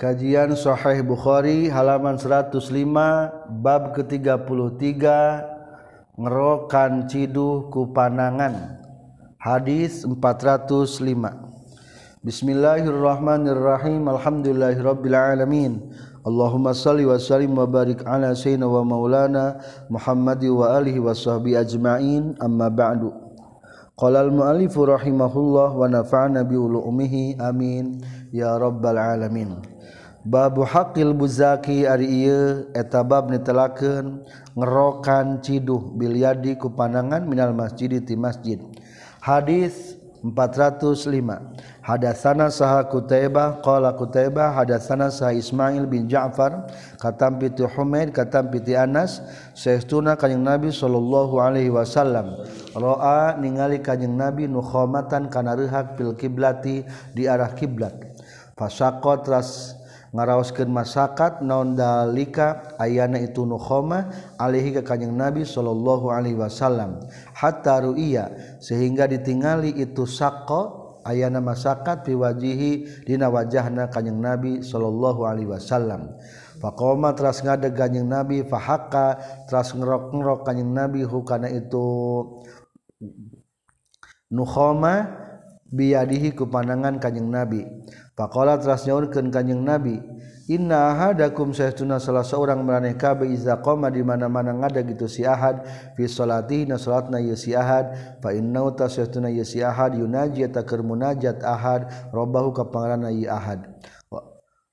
Kajian Sahih Bukhari halaman 105 bab ke-33 ngerokan ciduh ku panangan hadis 405 Bismillahirrahmanirrahim Alhamdulillahirabbil alamin Allahumma salli wa sallim wa barik ala sayyidina wa maulana Muhammad wa alihi wa sahbihi ajma'in amma ba'du. Qala al-mu'allif rahimahullah wa nafa'ana bi ulumihi amin. Ya rabbal alamin Babu hakil Buzaki Ariye etabab nitelaken ngerokan Ciduh bilyadi ku panangan minal masjid di masjid. Hadis 405. Hadatsana saha Kutaibah qala Kutaibah hadatsana saha Ismail bin Ja'far katam piti Humaid katam piti Anas saestuna kanjing Nabi sallallahu alaihi wasallam roa ningali kanjing Nabi nu khomatan kana fil kiblati di arah kiblat. Fasaqat ras ngaraoskeun masyarakat naon dalika ayana itu nukhoma alaihi ka kanjing Nabi sallallahu alaihi wasallam. Hatta ru'iya sehingga ditingali itu saqqa ayana masyarakat piwajihi dina wajahna kanjing Nabi sallallahu alaihi wasallam. Faqoma teras ngadeg kanjing Nabi fahaka teras ngerok-ngerok kanjing Nabi hukana itu nukhoma biyadihi ku panangan kanjing nabi. Pakola teras nyaurkeun kanjing nabi inna ahadakum sayyiduna salah seorang maraneh kabeh iza qoma di mana-mana ngada gitu si ahad fi salatihi na salatna ye si ahad fa inna uta sayyiduna ye si ahad yunaji ta keur munajat ahad robbahu ka pangaranna ahad.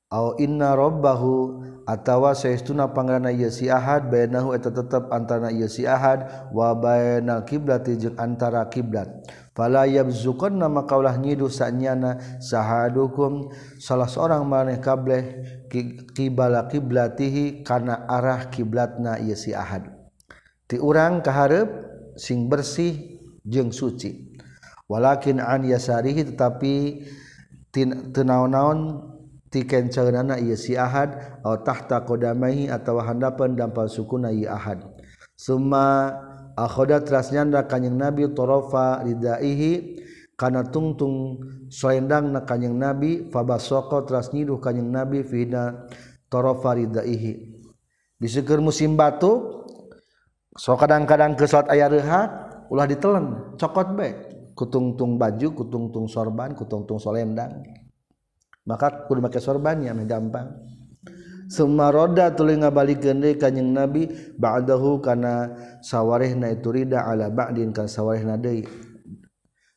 au inna robbahu atawa saestuna pangrana ieu si ahad bainahu eta tetep antara ieu si ahad wa bainal kiblati jeung antara kiblat. Fala yabzuqanna maka ulah nyidu sanyana sahadukum salah seorang maneh kableh kibala kiblatihi kana arah kiblatna ieu si ahad. Ti urang kaharep sing bersih jeung suci. Walakin an yasarihi tetapi teu naon-naon ti kenceunana ieu si ahad atau tahta qadamaihi atawa handapan dampal sukuna ieu ahad. Summa akhoda teras nyanda kanjing nabi torofa ridaihi kana tungtung selendang na kanjing nabi fabasoko teras nyiduh kanjing nabi fina torofa ridaihi. Biseukeun musim batuk so kadang-kadang ke salat aya rehat ulah ditelen cokot be kutungtung baju kutungtung sorban kutungtung solendang maka kudu make sorbannya gampang Summa roda tuluy ngabalikeun deui kanjing Nabi ba'dahu kana sawarehna itu rida ala ba'din ka sawarehna deui.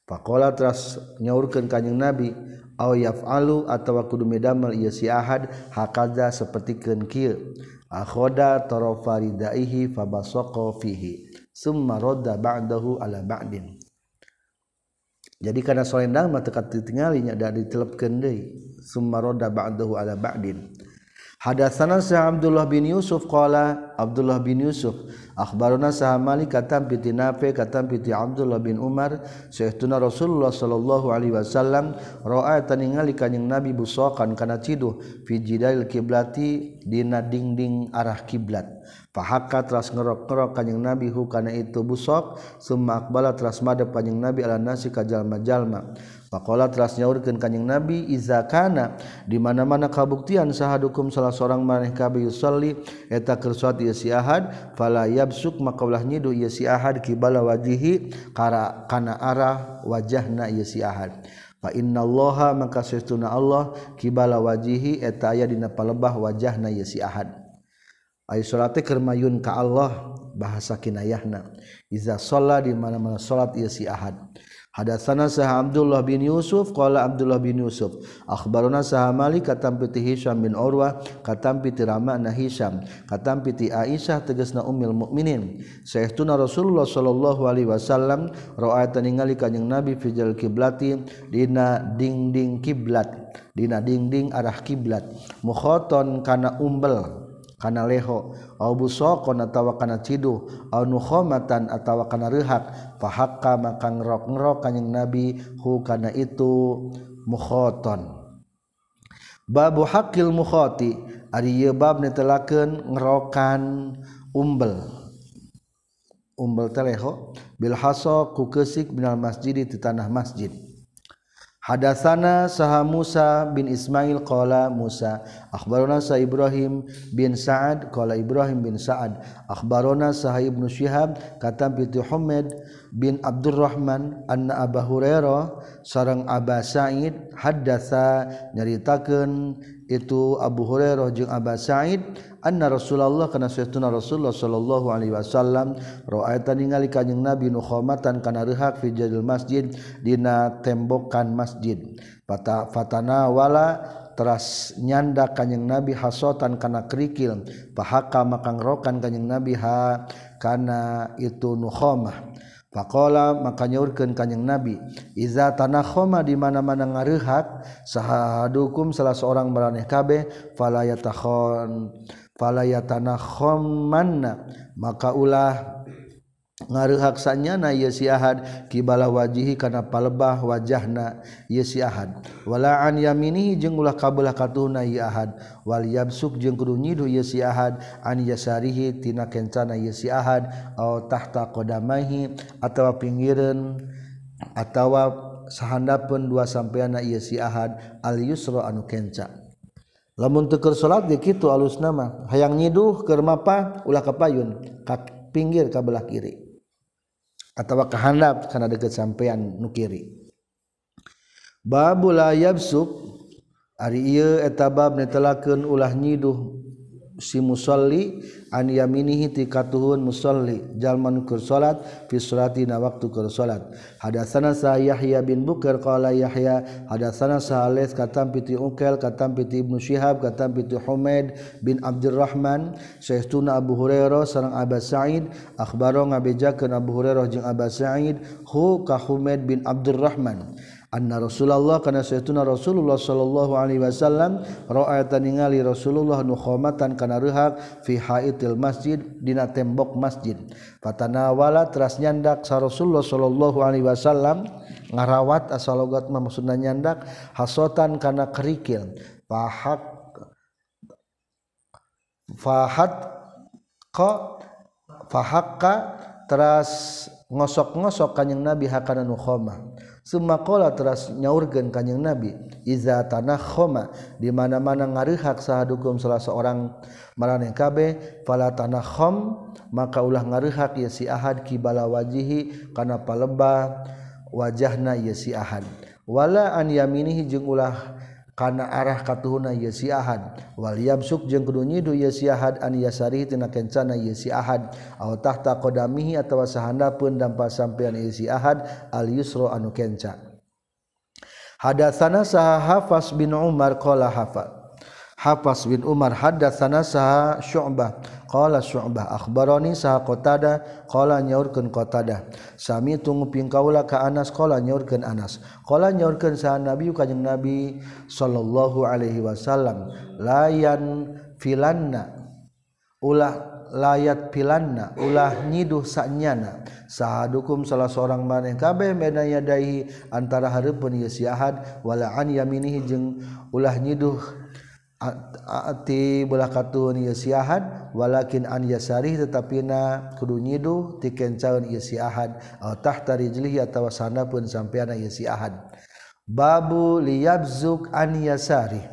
Faqala teras nyaurkeun kanjing Nabi aw yaf'alu atawa kudu midamel ieu si ahad hakaza sapertikeun kieu. Akhoda tarafa ridaihi fabasaqa fihi. Summa roda ba'dahu ala ba'din. Jadi kana solendang mah teu katingali nya da ditelepkeun deui. summaroda ba'dahu ala ba'din. Hadatsana Sa Abdullah bin Yusuf qala Abdullah bin Yusuf akhbarana Sa Malik katam piti Nafi katam piti Abdullah bin Umar sayyiduna Rasulullah sallallahu alaihi wasallam ra'a taningali kanjing Nabi busokan kana ciduh fi jidal kiblati dina dingding arah kiblat. Fahaka teras ngerok-ngerok kanjing Nabi hu kana itu busok summa aqbala teras madep kanjing Nabi ala nasi ka jalma-jalma. Pakola teras nyaurkeun kanjing Nabi iza kana di mana-mana kabuktian sahadukum salah seorang maneh kabeh yusalli eta keur salat ieu si ahad fala yabsuk maka ulah nyidu ieu si ahad kibala wajihi kara kana arah wajahna ieu si ahad. Fa innallaha maka sesuna Allah kibala wajihi eta aya dina palebah wajahna ieu si ahad. Ayo salat keur mayun ka Allah bahasa kinayahna. Iza shalla di mana-mana salat ieu si ahad Hadatsana sah Abdullah bin Yusuf qala Abdullah bin Yusuf akhbarana sah Malik katam piti Hisham bin Urwah katam piti Rama na Hisham katam piti Aisyah tegasna ummil mukminin. Saehtuna Rasulullah sallallahu alaihi wasallam ra'ata ningali kanjing Nabi fijal kiblati dina dingding kiblat dina dingding arah kiblat. Mukhaton kana umbel. kana leho. Au busaqan atawa kana ciduh. Au nukhomatan atawa kana rehak. Hakka maka ngrok-ngrok kanjing nabi hu kana itu mukhoton. Babu hakil mukhoti. Ari ieu bab netelakeun ngerokan umbel. Umbel teleho bil haso ku keusik minal masjid di tanah masjid. Hadatsana saha Musa bin Ismail qala Musa akhbarona sa Ibrahim bin Sa'ad qala Ibrahim bin Sa'ad akhbarona saha Ibnu Syihab kata bi Muhammad bin Abdurrahman anna Abu Hurairah sareng Aba Sa'id hadatsa nyaritakeun itu Abu Hurairah jeung Aba Sa'id anna Rasulullah kana saytuna Rasulullah sallallahu alaihi wasallam ra'aita ningali kanjing Nabi nu khomatan kana rehak fi jadil masjid dina tembokan masjid. Fata fatana wala teras nyanda kanjing Nabi hasotan kana kerikil. Pahaka makang rokan kanjing Nabi ha kana itu nukhomah Pakola maka nyaurkeun kanjing Nabi, "Iza tanakhoma di mana-mana ngareuhat sahadukum salah seorang maraneh kabeh fala yatakhon." palaya tanah khomanna maka ulah ngaruhaksanya na yesihad kibala wajihi kana palebah wajahna ye siahad wala an yaminihi ulah kabelah katuhna ye ahad. Wal yamsuk jeung kudu nyidu ye an yasarihi tina kencana ye siahad au tahta qadamahi atawa pinggireun atawa sahandapun dua sampeana ye siahad al yusra anu kencana lamun teker salat gitu alus nama. Hayang nyiduh ke mapa ulah kapayun. Ka pinggir ka belah kiri. Atau ka handap karena deket sampean nu kiri. Babu yabsuk. Ari ieu eta bab netelakeun ulah nyiduh. si musolli an yaminihi ti katuhun musolli jalman kur salat fi salatina waktu kur salat hadatsana sa Yahya bin Bukair qala Yahya hadatsana sa Alais katam piti Uqail katam piti Ibnu Syihab katam piti Humaid bin Abdurrahman sayyiduna Abu Hurairah sareng Abu Sa'id akhbaro ngabejakeun Abu Hurairah jeung Abu Sa'id hu ka Humaid bin Abdurrahman. anna Rasulullah kana saytuna Rasulullah sallallahu alaihi wasallam ra'ayta ningali Rasulullah nu khomatan kana rehak fi haitil masjid dina tembok masjid. Fatanawala teras nyandak sa Rasulullah sallallahu alaihi wasallam ngarawat asalogat mah maksudna nyandak hasotan kana kerikil. Fahak fahat ka fahakka teras ngosok-ngosok kanjing Nabi hakana nu khomah Sumakola teras nyaurgen kanyeng nabi Iza tanah khoma dimana-mana ngarihak sahadukum salah seorang marane kabe Fala tanah khom maka ulah ngarihak ya si ahad kibala wajihi Kana paleba wajahna ya si ahad. Wala an yaminihi jeung ulah karena arah katuhuna ye si ahad. Wal yamsuk jeung kudu nyidu ye si ahad an yasarihi tina kencana ye si ahad. Aw tahta qadamihi atawa sahandapeun dampa sampean ye si ahad al yusra anu kenca. Hadatsana saha hafas bin umar qala hafa hafas bin umar hadatsana saha syu'bah. Qala Syu'bah akhbarani saha Qatada? Qala nyaurkeun Qatada. Sami tunguping kaula ka Anas qala nyaurkeun Anas. Qala nyaurkeun saha Nabi kanjing Nabi sallallahu alaihi wasallam layan filanna ulah layat pilanna ulah nyiduh saknyana sahadukum salah seorang maneh kabeh medaya daihi antara hareupeun yeuh si ahad wala an yaminihi jeung ulah nyiduh ati belah katun ieu si Ahad walakin an yasarih tetapina kudu nyiduh ti kencaeun ieu si Ahad al tahta rijlihi atawa sanapeun sampeana ieu si Ahad babu liyabzuk an yasarih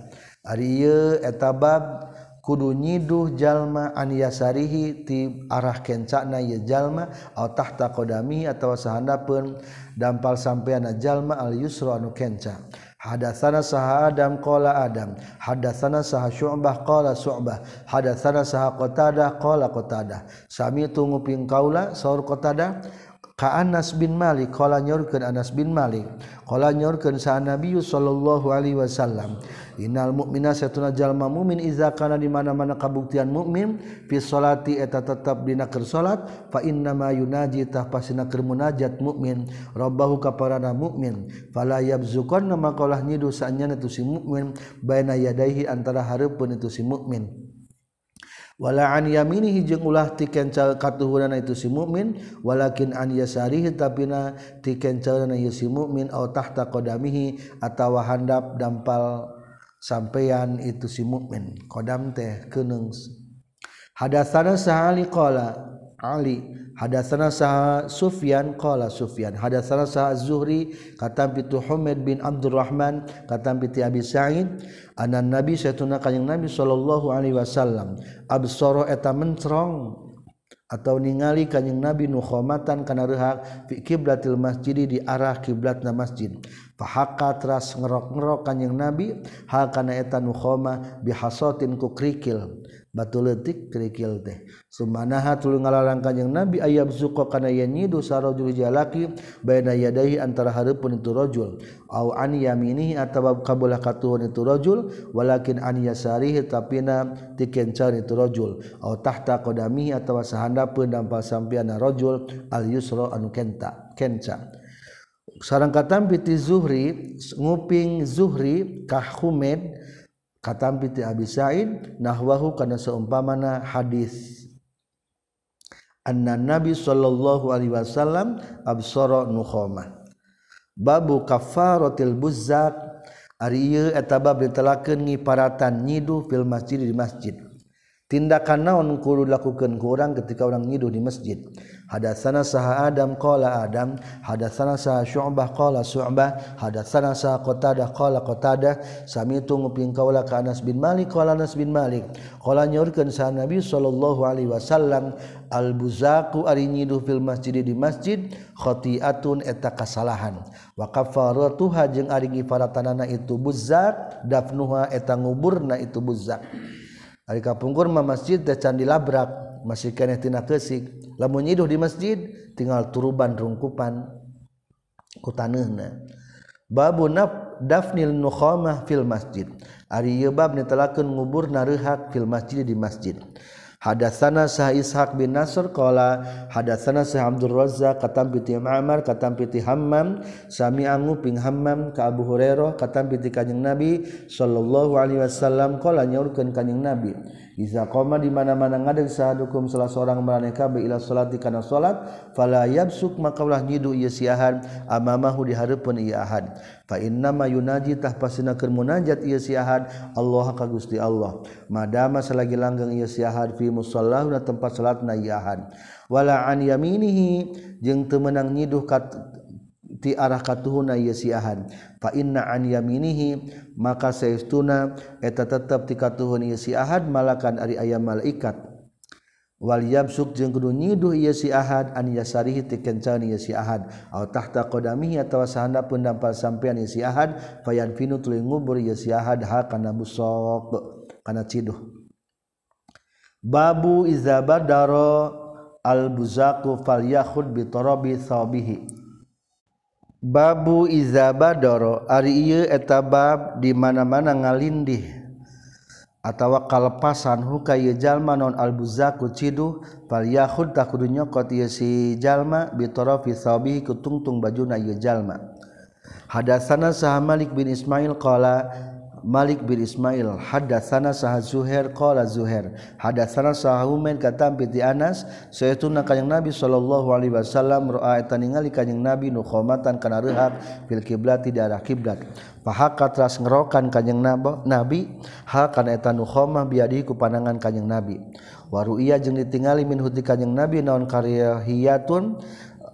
ari ieu eta bab kudu nyiduh jalma an yasarihi ti arah kencana ieu jalma al tahta qadami atawa sahanapeun dampal sampeana jalma al yusra anu kenca. hadatsana saha adam qala adam. Hadatsana saha syu'bah qala syu'bah. Hadatsana saha qatadah qala qatadah. Sami tunguping kaula saur qatadah. Ka Anas bin Malik qala nyorkeun Anas bin Malik qala nyorkeun sa Nabi sallallahu alaihi wasallam innal mu'mina satuna jalma mu'min iza kana di mana-mana kabuktian mukmin fi sholati eta tetep dina keur salat fa inna ma yunaji tah pasina keur munajat mukmin rabbahu kaparana mukmin fala yabzuqanna maqalah nyidu sanya tu si mukmin baina yadaihi antara hareupeun itu si mukmin wala an yaminihi jeung ulah ti kencal katuhurana itu si mukmin walakin an yasarihi tapina ti kencalna ieu si mukmin au tahta qadamihi atawa handap dampal sampeyan itu si mukmin. Qdam teh keneng hadatsana sahali qala Ali hadasana saha Sufyan qala Sufyan hadasana saha Zuhri kata pitu Humaid bin Abdurrahman kata piti Abi Sa'id anan nabi satuna kanjing nabi sallallahu alaihi wasallam. Absara eta mencrong atau ningali kanjing nabi nu khomatan kana rehak fi kiblatil masjid di arah kiblatna masjid. Fahaka teras ngerok-ngerok kanjing nabi hal kana eta nu khoma bihasatin ku krikil. batu letik kerikil teh. Sumanaha tuluy ngalarang kanjing nabi ayab zuqa kana yanyidu sarajul jalaki baina yadaihi antara hareupeun itu rajul au an yaminihi atawa kabulah katuhun itu rajul walakin an yasarihi tapina tikencar itu rajul au tahta qadamihi atawa sahandapeun dampal sampeana rajul al yusra anu kenta kenca. Sareng katam piti zuhri nguping zuhri ka humed katampi Abi Sa'id nahwahu kana seumpamana hadis. Anna nabi sallallahu alaihi wasallam absara nukhama babu kafaratil buzzat. Ari ieu eta bab ditelakeun ngiparatan nyidu fil masjid di masjid. tindakan naon kudu lakukan ku orang ketika orang ngiduh di masjid. Hadatsana saha adam qala adam. Hadatsana saha syu'bah qala syu'bah. Hadatsana saha qatadah qala qatadah. Samitu nguping kaula ka Anas bin Malik qala Anas bin Malik. Qala nyaurkeun saha Nabi sallallahu alaihi wasallam al buzaku ari nyiduh fil masjid di masjid khati'atun eta kasalahan. Wa kafaratuha jeung ari ngifaratanana itu buzak dafnuha eta nguburna itu buzak Ari kapungkur mah masjid teh can dilabrak, masih keneh tina keusik. Lamun nyiduh di masjid tinggal turuban rungkupan ku taneuhna. Babu naf dafnil nukhamah fil masjid. Ari ieu bab nitelakeun ngubur nareuhak fil masjid di masjid. hadatsana sah Ishaq bin Nasr qala hadatsana sah Abdul Razzaq katam piti Ma'mar katam piti Hammam sami angu ping Hammam ka Abu Hurairah katam piti Kanjeng Nabi sallallahu alaihi wasallam qala nyaurkeun Kanjeng Nabi. Iza koma di mana-mana ngadeg sahadukum salah seorang meraneh kabe ila salati kana salat fala yabsuk maka ulah nyidu ieu si ahad. Amamahu di hareupeun ieu ahad. Fa inna ma yunaji tah pasina keur munajat ieu si Allah ka Gusti Allah. Madama selagi langgeng ieu si ahad fi musallahu na tempat salatna ieu ahad. Wala an yaminihi jeung teu nyiduh ti arah katuhuna ieu si ahad. Fa inna an yaminihi maka saestuna eta tetep ti katuhun ieu si ahad malakan ari aya malaikat. Wal yabsuk jeung kudu nyiduh ieu si ahad an yasarihi ti kencan ieu si ahad. Aw tahta qadamihi atawa sahandapeun dampal sampean ieu si ahad fayan finu tuluy ngubur ieu si ahad ha kana busok kana ciduh. Babu iza badara al buzaku falyakhud bi tarabi thawbihi Babu izabadoro ari ieu eta bab di mana-mana ngalindih. Atawa kalepasan huka ieu jalma non albuzaku ciduh fal yahud ta kudu nyokot ieu si jalma bi tarafi sabi bajuna ieu jalma. Hadasana sah Malik bin Ismail qala Malik bin Ismail hadatsana sah Zuhair qala Zuhair hadatsana sah Humain katam piti Anas saytuna kanjing Nabi sallallahu alaihi wasallam ra'a eta ningali kanjing Nabi nu khomatan kana rehat fil kiblat di arah kiblat. Pahaka teras ngerokan kanjing Nabi ha kana eta nu khomah biadi ku pandangan kanjing Nabi. Waru iya jeung ditingali min huti kanjing Nabi naon karya hiyatun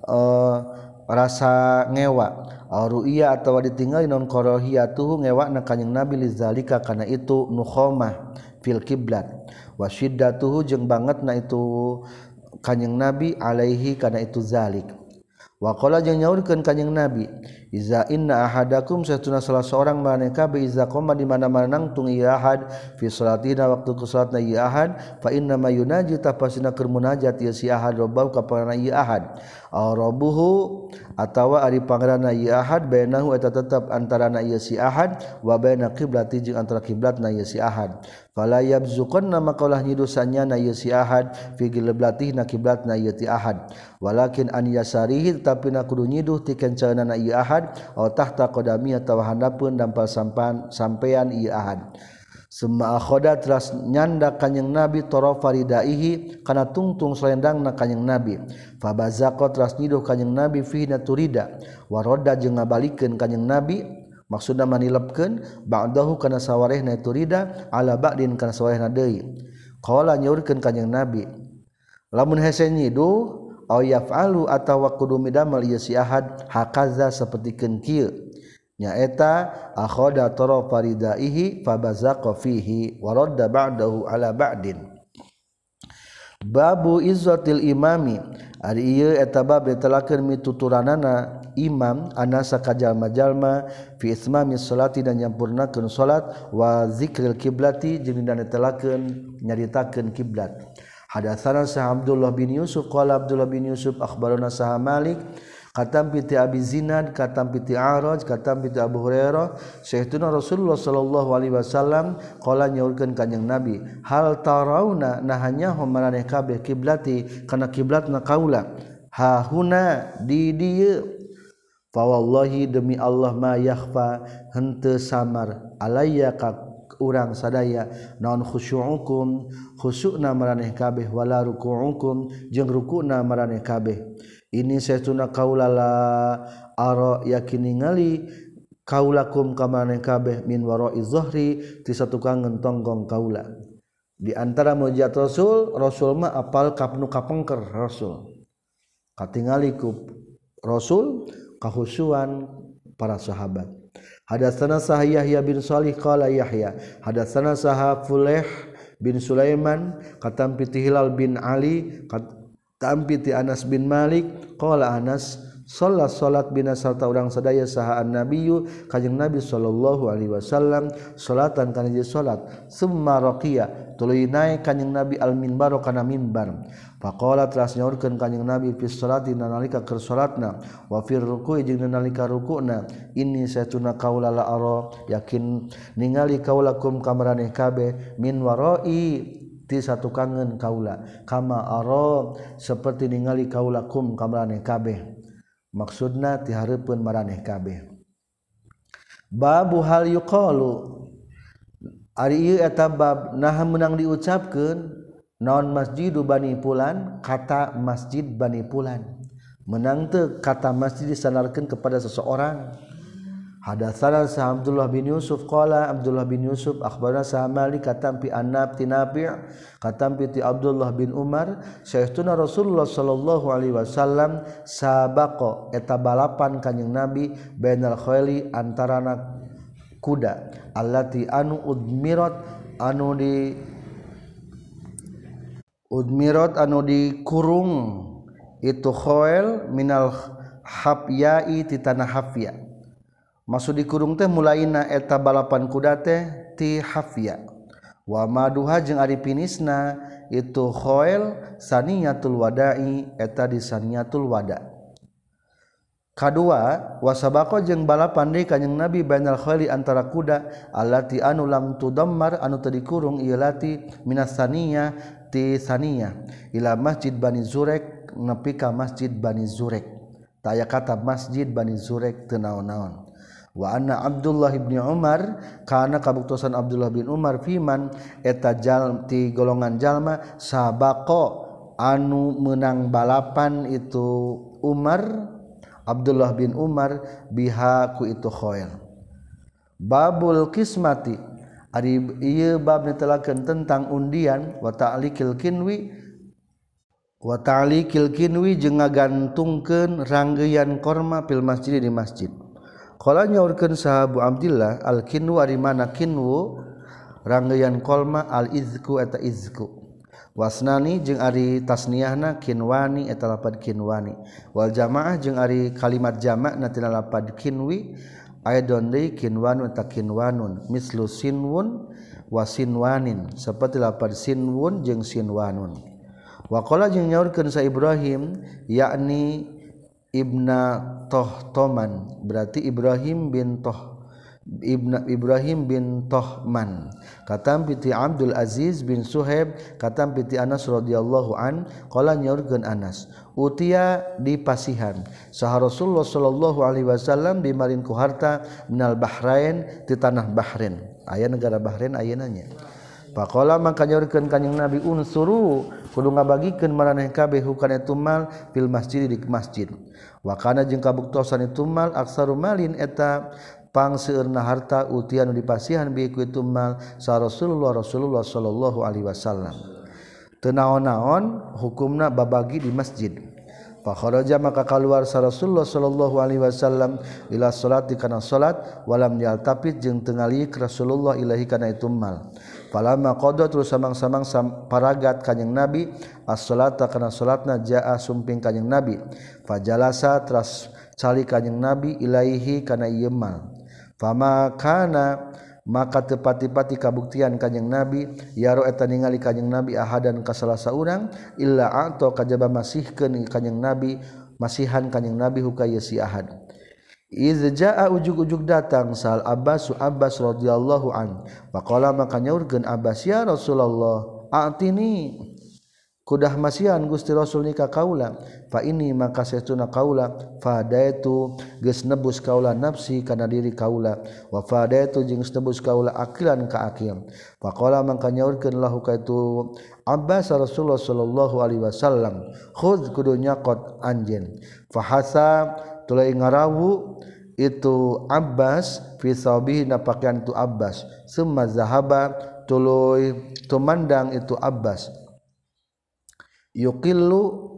uh, rasa ngewa. Aru iya atawa ditinggali non ngewak ngewakna kanyeng Nabi lizalika kana itu nukhomah fil kiblat wa jeng banget na itu kanyeng Nabi alaihi kana itu zalik. Wa qala jeung nyaurkeun Nabi Iza inna ahadakum satuna salah seorang maneka be iza koma di mana-mana nangtung ieu ahad. Fi salatina waktu ke salatna ieu ahad. Fa inna ma yunaji tapasina keur munajat si ahad. Robbau ka pangaranna ieu ahad. Aw rabbuhu atawa ari pangaranna ieu ahad. Bainahu eta tetep antarana ieu si ahad. Wa baina qiblati jeung antara kiblatna ieu si ahad. Fala yabzuqanna maka ulah nyidusanya na ieu si ahad. Fi qiblatihi na kiblatna ieu ti ahad. Walakin an yasarihi tapi na kudu nyiduh ti kenceunana ieu ahad ahad tahta qadami atawa handapun dampal sampan sampean i ahad Semua akhoda teras nyanda kanyang Nabi toro faridaihi kana tungtung selendang na kanyang Nabi. Fabazako teras nyiduh kanyang Nabi fi turida. Waroda jeung ngabalikeun kanyang Nabi maksudna manilepkeun ba'dahu kana sawarehna turida ala ba'din kana sawarehna deui. Qala nyaurkeun kanjing Nabi. Lamun hese nyiduh aw yaf'alu atawa kudu midamel ieu si ahad hakaza sapertikeun kieu. Nyaeta akhadha tarafa ridaihi fabazaqa fihi wa radda ba'dahu ala ba'din. Babu izzatil imami ari ieu eta bab ditelakeun mituturanana imam anasa kajalma-jalma fi ismami salati dan nyampurnakeun salat wa zikril kiblati jeung dan ditelakeun nyaritakeun kiblat. Hadatsana Sah Abdullah bin Yusuf qala Abdullah bin Yusuf akhbarana Sah Malik katam piti Abi Zinad katam piti Araj katam piti Abu Hurairah Syekhuna Rasulullah sallallahu alaihi wasallam qala nyaurkeun kanjing Nabi hal tarauna nahanya maraneh kabeh kiblati kana kiblatna kaula. Ha huna di dieu fa wallahi demi Allah ma yakhfa henteu samar. Alayya urang sadaya naon khusyuukum? Khusuna maraneh kabeh wala rukuukum. Jeung rukuna maraneh kabeh. Ini saytuna kaulala ara yakin ningali kaulakum ka maraneh kabeh min warai zahri ti satukang tonggong kaula. Di antara mujizat Rasul Rasul mah apal kapnu kapengker Rasul. Katingali ku Rasul kahusuan para sahabat. hadatsana sah Yahya bin Shalih qala Yahya. Hadatsana sah Fuleh bin Sulaiman katam piti Hilal bin Ali katam piti Anas bin Malik qala Anas salat salat bina sarta urang sadaya sahaan nabiyu kanjing nabi sallallahu alaihi wasallam. Salatan kana ieu salat. Summa raqiya. Tuluy naik kanjing nabi al minbar kana mimbar faqala teras nyaurkeun kanjing nabi fi salati nalika keur salatna. Wa fi ruku'i jeung nalika rukuna. Ini satuna qaula la ara. Yakin ningali kaulakum kamaraneh kabeh. Min warai ti satu kangen kaula. Kama aro seperti ningali kaulakum kamarane kabeh. maksudna tihareupeun maraneh kabeh. Babu hal yuqalu. Ari ieu eta bab nah menang diucapkeun naon masjidu bani pulan kata masjid bani pulan. Menang teu kata masjid disanarkeun kepada seseorang. Hadatsana sa Abdullah bin Yusuf qala Abdullah bin Yusuf akhbarana sa Malik katampi Annab ti Nabi' katampi ti Abdullah bin Umar sayyiduna Rasulullah sallallahu alaihi wasallam sabaqa eta balapan kanjing Nabi bainal khayli antarana kuda allati anu udmirat anu di Udmirot anu dikurung itu khoel minal hafyai ti tanah hafya. maksud dikurung teh mulaina eta balapan kuda teh ti hafia wa maduha jeung Ari pinisna itu khoil saniyatul wadai eta di saniyatul wada. Kadua wasabako jeung balapan deui kanjing Nabi bainal khali antara kuda allati anu lam tudammar anu teu dikurung ieu lati minas saniyah ti saniyah ila masjid Bani Zurek nepi ka masjid Bani Zurek. Taya kata masjid Bani Zurek teu naon-naon. wa Abdullah Ibni Umar karena kabuktosan Abdullah bin Umar Fiman eta jalti golongan jalma sabako anu menang balapan itu Umar Abdullah bin Umar bihaku itu khoil. Babul kismati ari ieu bab netelakeun tentang undian wa ta'likil kinwi wa ta'likil kinwi jeung ngagantungkeun ranggeyan korma fil masjid di masjid. Kala nyaurkeun sahabu Abdillah al-kinwu ari mana kinwu ranggeyan kolma al-izku eta izku. Wasnani jeung ari tasniyahna kinwani eta lapad kinwani. Wal jamaah jeung ari kalimat jamak na tina lapad kinwi aidon deui kinwanun eta kinwanun mislu sinwun wa sinwanin seperti lapad sinwun jeung sinwanun. Wa qala jeung nyaurkeun sa Ibrahim yakni Ibna Tohtoman. Berarti Ibrahim bin Toh Ibna Ibrahim bin Tohman. Katam piti Abdul Aziz bin Suhaib katam piti Anas radhiyallahu an qala nyaurkeun Anas utia di pasihan. Saha Rasulullah sallallahu alaihi wasallam dimarin ku harta minal Bahrain di tanah Bahrain aya negara Bahrain ayeuna nya. Pakola maka nyorkeun kanjing Nabi unsuru kudu ngabagikeun maraneh kabeh hukana tumal fil masjid di masjid. Wa kana jeung kabuktosan itu mal aksaru malin eta pang harta utian dipasihan bi ku mal sa Rasulullah Rasulullah sallallahu alaihi wasallam. Tenaon-naon hukumna babagi di masjid. Fakharaja maka keluar sa Rasulullah sallallahu alaihi wasallam ila salat kana salat walam yaltapit jeung tengalik Rasulullah ilahi kana itu mal. palama qada terus samang-samang paragat kanjing nabi as-salata kana salatna jaa sumping kanjing nabi. Fajalasa teras cali kanjing nabi ilaihi kana ieu mal. Fama kana maka tepati-pati kabuktian kanjing nabi yaro eta ningali kanjing nabi ahadan ka salah saurang illa ato kajaba masihkeun kanjing nabi masihan kanjing nabi hukaya si ahad. Izja'a ujug-ujug datang sal Abbas Abbas radhiyallahu an. Faqala maka nyaurkeun Abbas ya Rasulullah, atini. Kudah masihan Gusti Rasul nikah kaula. Fa ini maka setuna kaula fadaitu geus nebus kaula nafsi kana diri kaula. Wa fadaitu jeung nebus kaula akilan ka akil faqala maka nyaurkeun lahu kaitu Abbas Rasulullah sallallahu alaihi wasallam khudz kudu nyakot anjeun. Fahasa tulai ngarawu itu Abbas fi sabihi na pakaian itu Abbas. Summa zahaba tuluy tumandang itu Abbas. Yukilu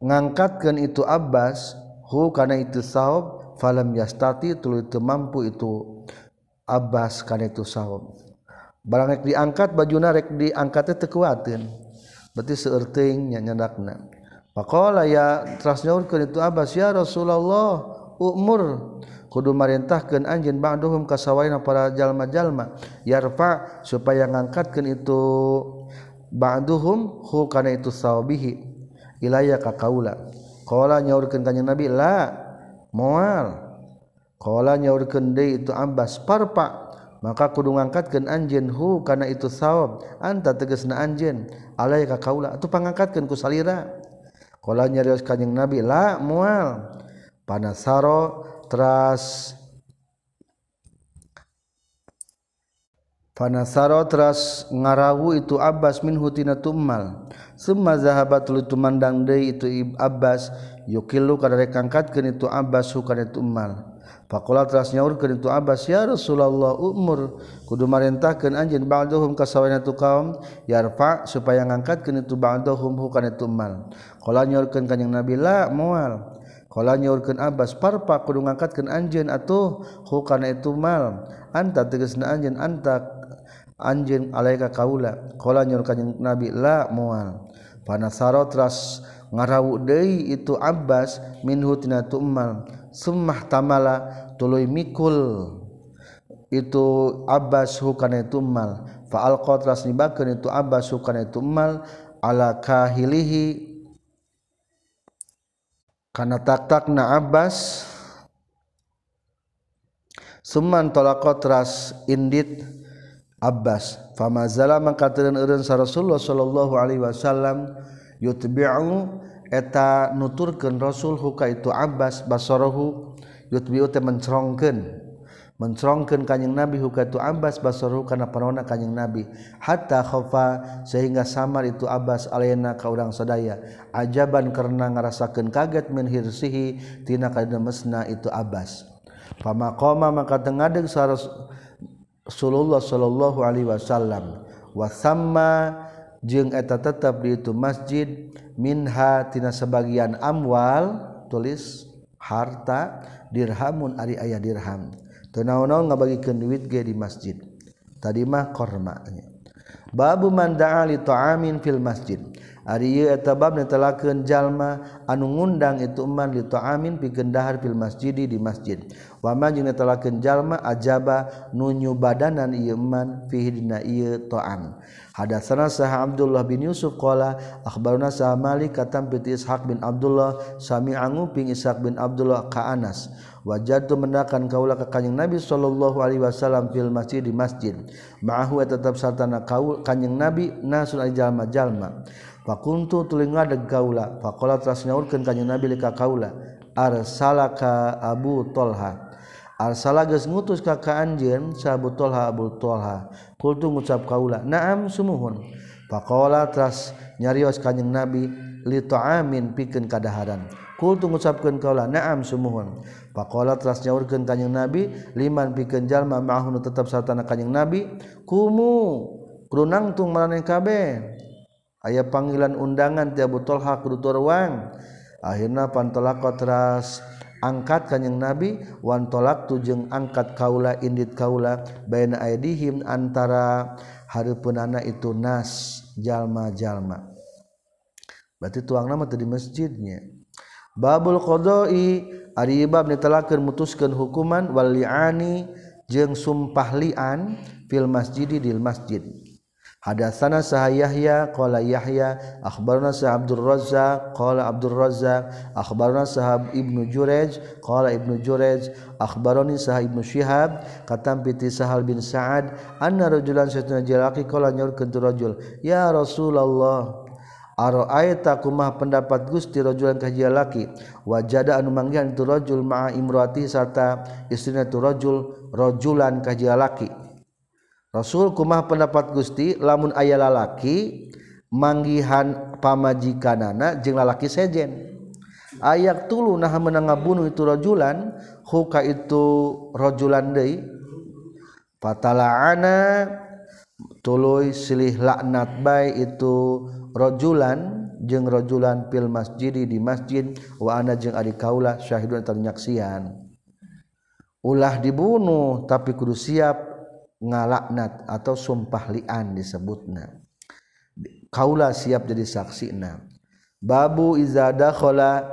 ngangkatkan itu Abbas hu karena itu sahab falam yastati tulu itu mampu itu Abbas karena itu sahab. Barang rek diangkat baju rek diangkatnya tekuatin. Berarti seerting nyandakna Pakola ya teras nyaurkeun itu Abbas ya Rasulullah umur. Kudu marintahkeun anjeun ba'duhum ka sawaina para jalma-jalma yarfa supaya ngangkatkeun itu ba'duhum hu kana itu sawbihi ilaya ka kaula. Qala nyaurkeun kanjeng Nabi la moal. Qala nyaurkeun deui itu Abbas parpa. Maka kudu ngangkatkeun anjeun hu kana itu sawab anta tegasna anjeun alaya ka kaula. Atuh pangangkatkeun ku salira. kalau nyarios kanjeng nabi la mual panasaro teras Panasaro teras ngarawu itu Abbas min hutina tummal. Summa zahabat lu tumandang deui itu Abbas yukilu kada rek angkatkeun itu Abbas hukana tummal. Pakola teras nyaur ke itu Abbas ya Rasulullah umur kudu marintahkeun anjeun ba'dahum ka sawana tu kaum yarfa supaya ngangkatkeun itu ba'dahum hukana itu man. Qala nyaurkeun kanjing Nabi la moal. Qala nyaurkeun Abbas parpa kudu ngangkatkeun anjeun atuh hukana itu mal. Anta tegasna anjeun anta anjeun alaika kaula. Qala nyaur kanjing Nabi la moal. Panasaro teras ngarawu deui itu Abbas minhu tina tu'mal summah tamala tuluy mikul. Itu Abbas hukana tumal fa alqa teras nibakeun itu Abbas hukana tumal ala kahilihi. Kana tak-takna Abbas. Summan tolakot teras indit Abbas. Famazala eureun sa Rasulullah sallallahu alaihi wasallam yutbi'u eta nuturkeun Rasul huka itu Abbas basarahu yutbiu teh mencrongkeun mencrongkeun kanjing nabi huka itu Abbas basarahu kana panona kanjing nabi. Hatta khafa sehingga samar itu Abbas alena ka urang sadaya. Ajaban karena ngarasakeun kaget min hirsihi tina kadamesna itu Abbas. Pamakoma maka tengadeg sa Rasulullah sallallahu alaihi wasallam. Wa samma jeung eta tetap di itu masjid minha tina sebagian amwal tulis harta dirhamun ari aya dirham. Teu naon-naon ngabagikeun duit ge di masjid. Tadi mah korma babu man da'a li ta'amin fil masjid. Ari eta bab netelakeun jalma anu ngundang itu man li ta'amin pikeun dahar fil masjidi di masjid. Wa man jeung netelakeun jalma ajaba nunyu badanan ieu man fihi dina ieu ta'am. Hadatsana sah Abdullah bin Yusuf qala akhbaruna sah Malik katam bi Ishaq bin Abdullah sami anguping Ishaq bin Abdullah ka Anas. Wajatu mendakan kaula ka kanjing Nabi sallallahu alaihi wasallam fil masjid di masjid. Ma'ahu tetap sartana kaul kanjing Nabi nasul jalma-jalma. Fakuntu tulinga deg kaula. Faqala telah nyaurkeun ka Nabi lika kaula. Arsalaka Abu Tolha. Arsala geus ngutus ka ka anjeun sa Abu Tolha Abu Tolha. Kultu ngucap kaula naam sumuhun. Faqala tras nyarios ka Nabi li ta'amin pikeun kadaharan. Kultu ngucapkeun kaula naam sumuhun. Faqala tras nyaurkeun ka Nabi liman pikeun jalma ma'ahun tetep sarta na kanjing Nabi kumu runang tung maraneh kabeh. aya panggilan undangan ti Abu Talha kudu turwang akhirna pantolak teras angkat kanjeng Nabi wan tolak tujeng angkat kaula indit kaula baina aidihim antara hareupeunana itu nas jalma-jalma. Berarti tuang nama tadi masjidnya. Babul qada'i ari bab nitelakeun mutuskeun hukuman wal li'ani jeung sumpah li'an fil masjidi dil masjid. Hadatsana sah Yahya qala Yahya akhbarna sah Abdul Razzaq qala Abdul Razzaq akhbarna sah Ibnu Jurayj qala Ibnu Jurayj akhbarani sah Ibnu Syihab katam piti Sahal bin Sa'ad anna rajulan satuna jalaki qala nyaurkeun tu rajul ya Rasulullah Aro'aita kumah pendapat Gusti rajulan kaji laki wajada anu manggihan tu rajul ma'a imroati serta istrina tu rajul rajulan kaji laki Rasul kumah pendapat Gusti lamun aya lalaki manggihan pamajikanana jeung lalaki sejen. Ayak tulu nah menang ngabunuh itu rajulan huka itu rajulan deui. Fatala'ana tuluy silih laknat bae itu rajulan jeung rajulan fil masjidi di masjid wa ana jeung ari kaula syahidun ternyaksian ulah dibunuh tapi kudu siap. ngalaknat atau sumpah lian disebutna. Kaula siap jadi saksi na babu izada khola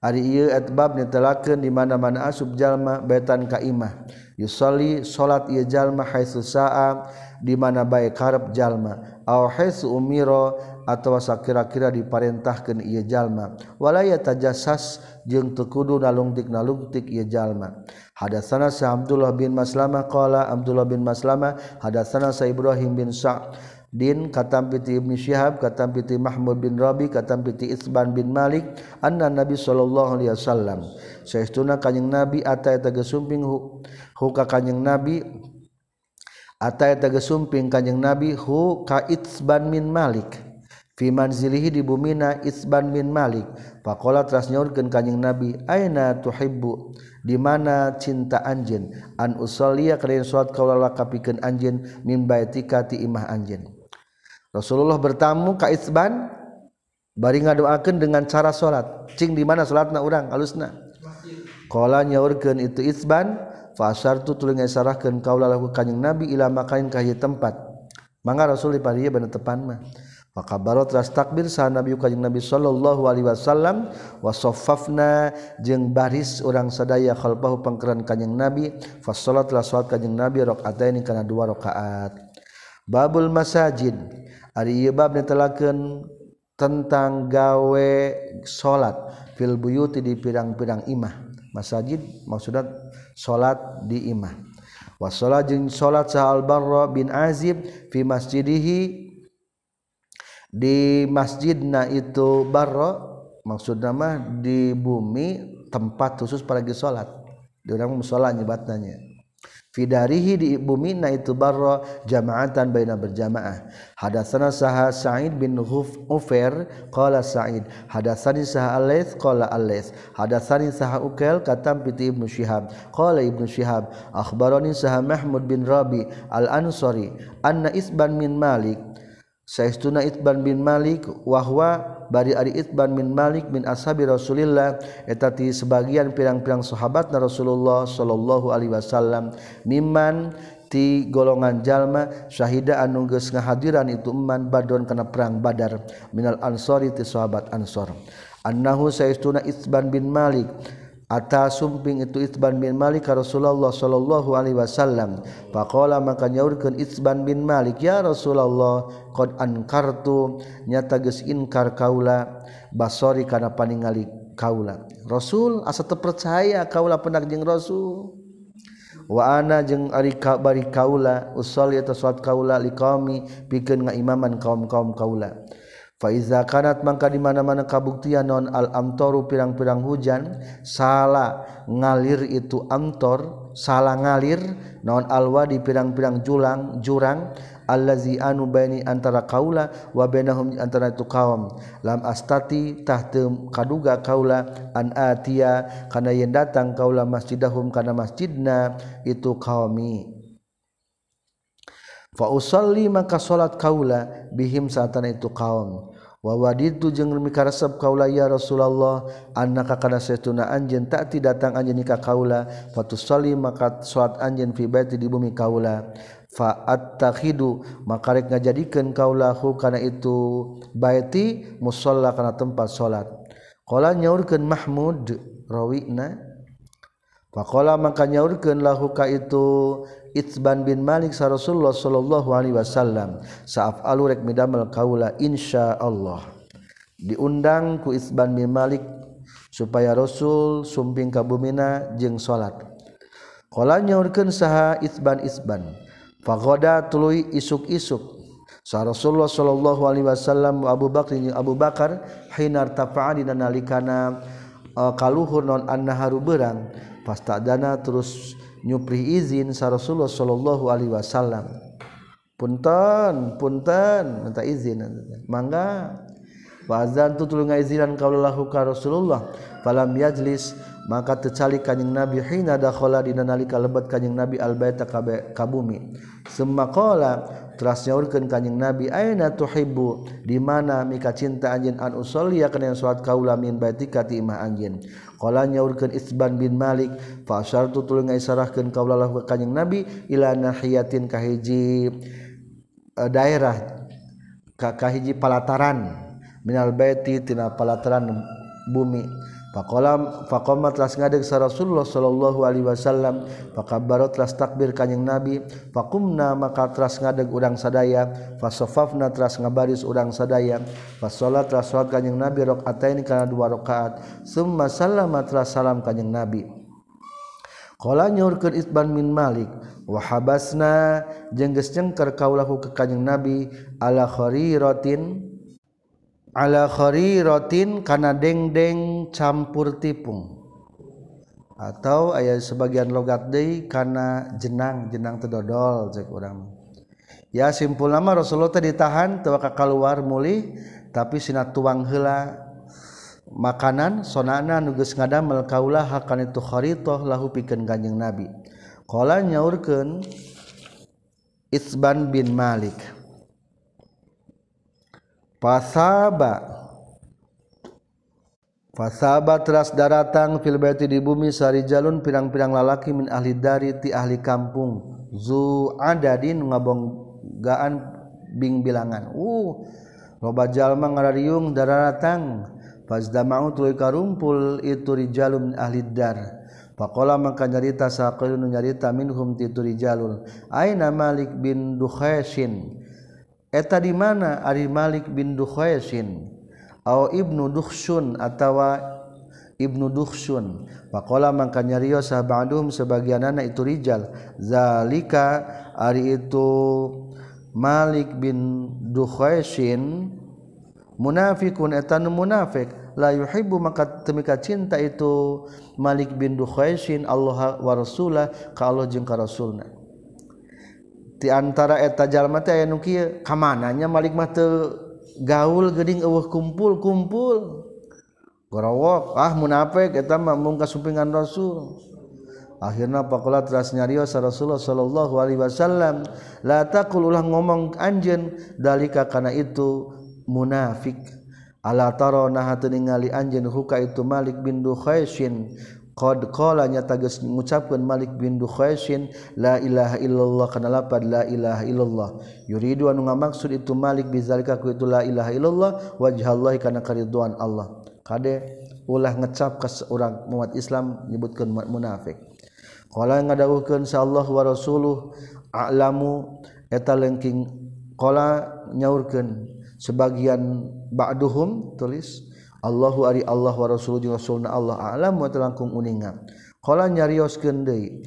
ari ieu atbab netelakeun di mana-mana asub jalma baitan ka imah yusolli salat ieu jalma haitsu saa di mana bae karep jalma. Aw haitsu umiro atau asa kira-kira diparentahkan ia jalma. Walaya tajasas jeung teu kudu nalungtik-nalungtik ieu jalma. Hadatsana sa Abdullah bin Maslamah qala Abdullah bin Maslamah hadatsana sa Ibrahim bin Sa' Din katam piti Ibnu Syihab katam piti Mahmud bin Rabi katam piti Itsban bin Malik anna Nabi sallallahu alaihi wasallam. Saestuna kanjing Nabi atae tegesumping hu, hu ka kanjing Nabi atae tegesumping kanjing Nabi hu ka Itsban bin Malik. manzilihi di bumina Isban bin Malik faqala teras nyaurkeun kanjing Nabi aina tuhibbu? Di mana cinta anjeun? An usolliya kalian salat kaula lakapikeun anjeun min baitika ti imah anjeun. Rasulullah bertamu ka Isban bari ngadoakeun dengan cara salat cing di mana salatna urang? Alusna qala nyaurkeun itu Isban fa tu tuluy ngasarahkeun kaula lahu kanjing Nabi ila makain ka tempat. Mangga Rasul di parieu bener tepan mah. maka barot ras takbir sah Nabi kajeng Nabi Shallallahu Alaihi Wasallam wasofafna jeng baris orang sadaya khalbahu pangkeran kajeng Nabi fa lah sholat kajeng Nabi rokaat ini karena dua rokaat babul masajid ari bab netelakeun tentang gawe salat fil buyuti di pirang-pirang imah. Masajid maksudnya salat di imah. Wasolat jeung salat sa al barra bin azib fi masjidihi di masjidna itu barro maksud nama di bumi tempat khusus pergi salat diurang musola nyebatnanya. Fidarihi di bumi na itu barro jamaatan baina berjamaah. Hadatsana saha sa'id bin huf ufair qala sa'id. Hadatsani saha alaits qala alaits hadatsani saha ukail katam piti ibnu syihab. Qala ibnu syihab akhbarani saha mahmud bin rabi al ansari anna isban min malik saestuna Itban bin Malik wahwa bari ari Itban bin Malik min ashabi Rasulillah eta ti sebagian pirang-pirang sahabatna Rasulullah sallallahu alaihi wasallam. Mimman ti golongan jalma syahida anu geus ngahadiran itu man badon kana perang Badar. Minal ansori ti sahabat ansor. Annahu saestuna Itban bin Malik atas sumping itu Itban bin Malik ka Rasulullah sallallahu alaihi wasallam. Faqala maka nyaurkeun Itban bin Malik, "Ya Rasulullah, qad ankartu nyata geus inkar kaula basori kana paningali kaula." Rasul asa terpercaya kaula pendak jeung Rasul. Wa ana jeung ari kabari kaula usolli eta salat kaula liqami pikeun ngaimaman kaum-kaum kaula. Faiza kanat mangka di mana-mana kabuktian non al amtoru pirang-pirang hujan salah ngalir itu amtor salah ngalir non alwa di pirang-pirang julang jurang allazi anu baini antara kaula wa bainahum antara itu kaum. Lam astati tahtem kaduga kaula an atia kana yen datang kaula masjidahum kana masjidna itu kaumi. Faussalli maka salat kaula bihim saatan itu kaum wawaditu jeung mikaresep kaula ya Rasulullah annaka kana saytuna anjeun ta'ti datang anjeun ka kaula fatusali maka salat anjeun fi baiti di bumi kaula. Fa attakhidu maka rek ngajadikeun kaula hu kana itu baiti musalla kana tempat salat qala nyaurkeun Mahmud rawina faqala maka nyaurkeun lahu ka itu Itsban bin Malik sa Rasulullah sallallahu alaihi wasallam. Saaf alurek midamel kaula insyaallah diundang ku Itsban bin Malik supaya Rasul sumping kabumina jeung salat. Qala nyaurkeun saha Itsban Itsban. Fagoda tuluy isuk-isuk. Sa Rasulullah sallallahu alaihi wasallam Abu Bakar jeung Abu Bakar hinar tafa'a dina nalikana e, kaluhur non annaharu berang pastadana terus nyupri izin sa Rasulullah sallallahu alaihi wasallam. Punten punten minta izin. Mangga wa azan tu tuluy ngaizinan kaulahu ka Rasulullah. Falam yajlis maka tecali kanjing Nabi hina dakhala dina nalika lebet kanjing Nabi al baita ka bumi summa qala teras nyaurkeun kanjing Nabi aina tuhibbu? Di mana mika cinta anjeun an usolli kana salat kaula min baitika ti imah anjeun Qalanya nyaurkeun Itsban bin Malik fa syartu tuluy ngaisarahkeun kaulalah ka kanjing Nabi ila nahiyatin ka hiji e, daerah ka hiji palataran minal baiti tina palataran bumi. Pakolam fakomat las ngadeg sa Rasulullah sallallahu alaihi wasallam pakabarot las takbir kanjing Nabi fakumna maka teras ngadeg urang sadaya fasofafna teras ngabaris urang sadaya fasolat teras salat kanjing Nabi rokaatain kana dua rakaat summa sallama teras salam kanjing Nabi. Kala nyurkeun Itban min Malik wa habasna jeung geus cengker kaulahu ka kanjing Nabi ala khariratin alakhoori rotin karena dengdeng campur tipung atau ayat sebagian logat Day karena jenang-jenang terdodol cek orang ya simpul nama Rasulullah ditahan tuaka keluar muli tapi sinat tuang hela makanan sonana nuges ngadamel melkaulah hakan itu kharitoh lahu pikeun ganjeng Nabi. Qala nyaurkeun Isban bin Malik. pasaba Fasaba teras daratang fil baiti di bumi sari jalun pirang-pirang lalaki min ahli dari ti ahli kampung. Zu adadin ngabonggaan bing bilangan. Uh loba jalma ngarariung daratang fazdamau tuluy karumpul itu rijalun ahli dar. Faqala maka nyarita saqilun nyarita minhum ti itu rijalun aina malik bin dukhashin eta di mana? Ari Malik bin Dukhaisin au Ibnu Dukhsun atawa Ibnu Dukhsun Pakola mangka nyario sahabatum sebagian anak itu rijal. Zalika ari itu Malik bin Dukhaisin munafikun etan munafik. La yuhibbu maka temika cinta itu Malik bin Dukhaisin Allah wa rasulah ka Allah jeung ka rasulna. diantara etajallma kamannya Malik gaul Geding eueuh kumpul-kumpul gorowok ah munafik mungkasupingan Rasul. Akhirnya pakola teras nyarios Rasulullah Shallallahu Alaihi Wasallam latakul ulah ngomong anjen dalika karena itu munafik. Ala tarona nah ningali anjeun huka itu Malik bin Dukhaisin. Bindu Khasin nya tages mengucapkan Malik bin Dukhasin la ilaha illallah kana lapad la ilaha illallah. Yuridu anu ngamaksud itu Malik bizalika ku itu la ilaha illallah wajhallahi kana kariduan Allah. Kade ulah ngecap ka seorang umat Islam nyebutkeun munafik. Qala ngadawuhkeun sallallahu wa rasuluh a'lamu eta lengking. Qala nyaurkeun sebagian ba'duhum tulis Allahu ari Allah wa rasul jeung rasulna Allah a'lam wa talangkung uninga qala nyarioskeun deui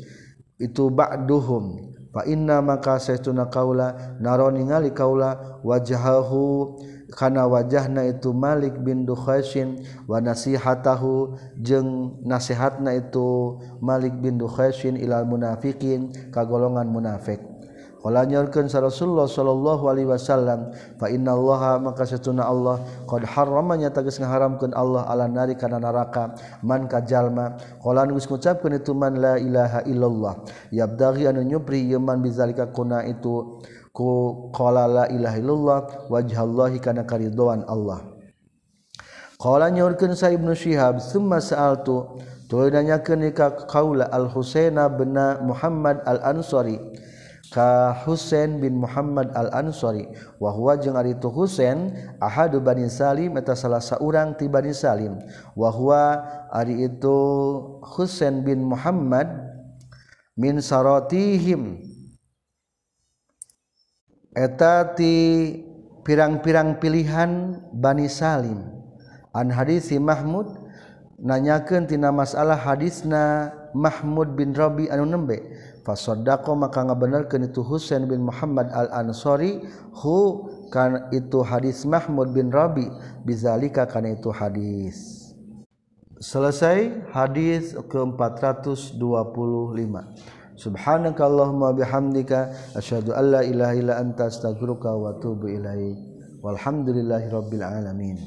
itu ba'duhum fa inna maka saytuna kaula naro ningali kaula wajahahu kana wajahna itu Malik bin Dukhaisin wa nasihatahu jeung nasihatna itu Malik bin Dukhaisin ilal munafiqin ka golongan munafik. Ola nyorkeun sa Rasulullah sallallahu alaihi wasallam fa innallaha maka satuna Allah qad harrama nya tegas ngaharamkeun Allah ala nari kana neraka man ka jalma. Qolan geus ngucapkeun itu man la ilaha illallah. Yabdaghi anu nyupri ieu man bizalika kuna itu ku qala la ilaha illallah wajhallahi kana karidwan Allah. Qala nyorkeun sa Ibnu Syihab summa sa'altu tuluy nanyakeun ka kaula Al-Husaina bin Muhammad Al-Ansari. ka Husain bin Muhammad al-Ansari wa huwa jeung ari itu Husain ahadu Bani Salim eta salah saurang ti Bani Salim. Wa huwa ari itu Husain bin Muhammad min saratihim eta ti pirang-pirang pilihan Bani Salim. An hadisi Mahmud nanyakeun tina masalah hadisna Mahmud bin Rabi anu nembe. Fasodako maka ngabenerkeun itu Husain bin Muhammad al-Ansari hu kan itu hadis Mahmud bin Rabi bizalika kana itu hadis. Selesai hadis ke-425 Subhanakallahumma bihamdika asyhadu an la ilaha illa anta astaghfiruka wa atubu ilaik. Walhamdulillahi rabbil alamin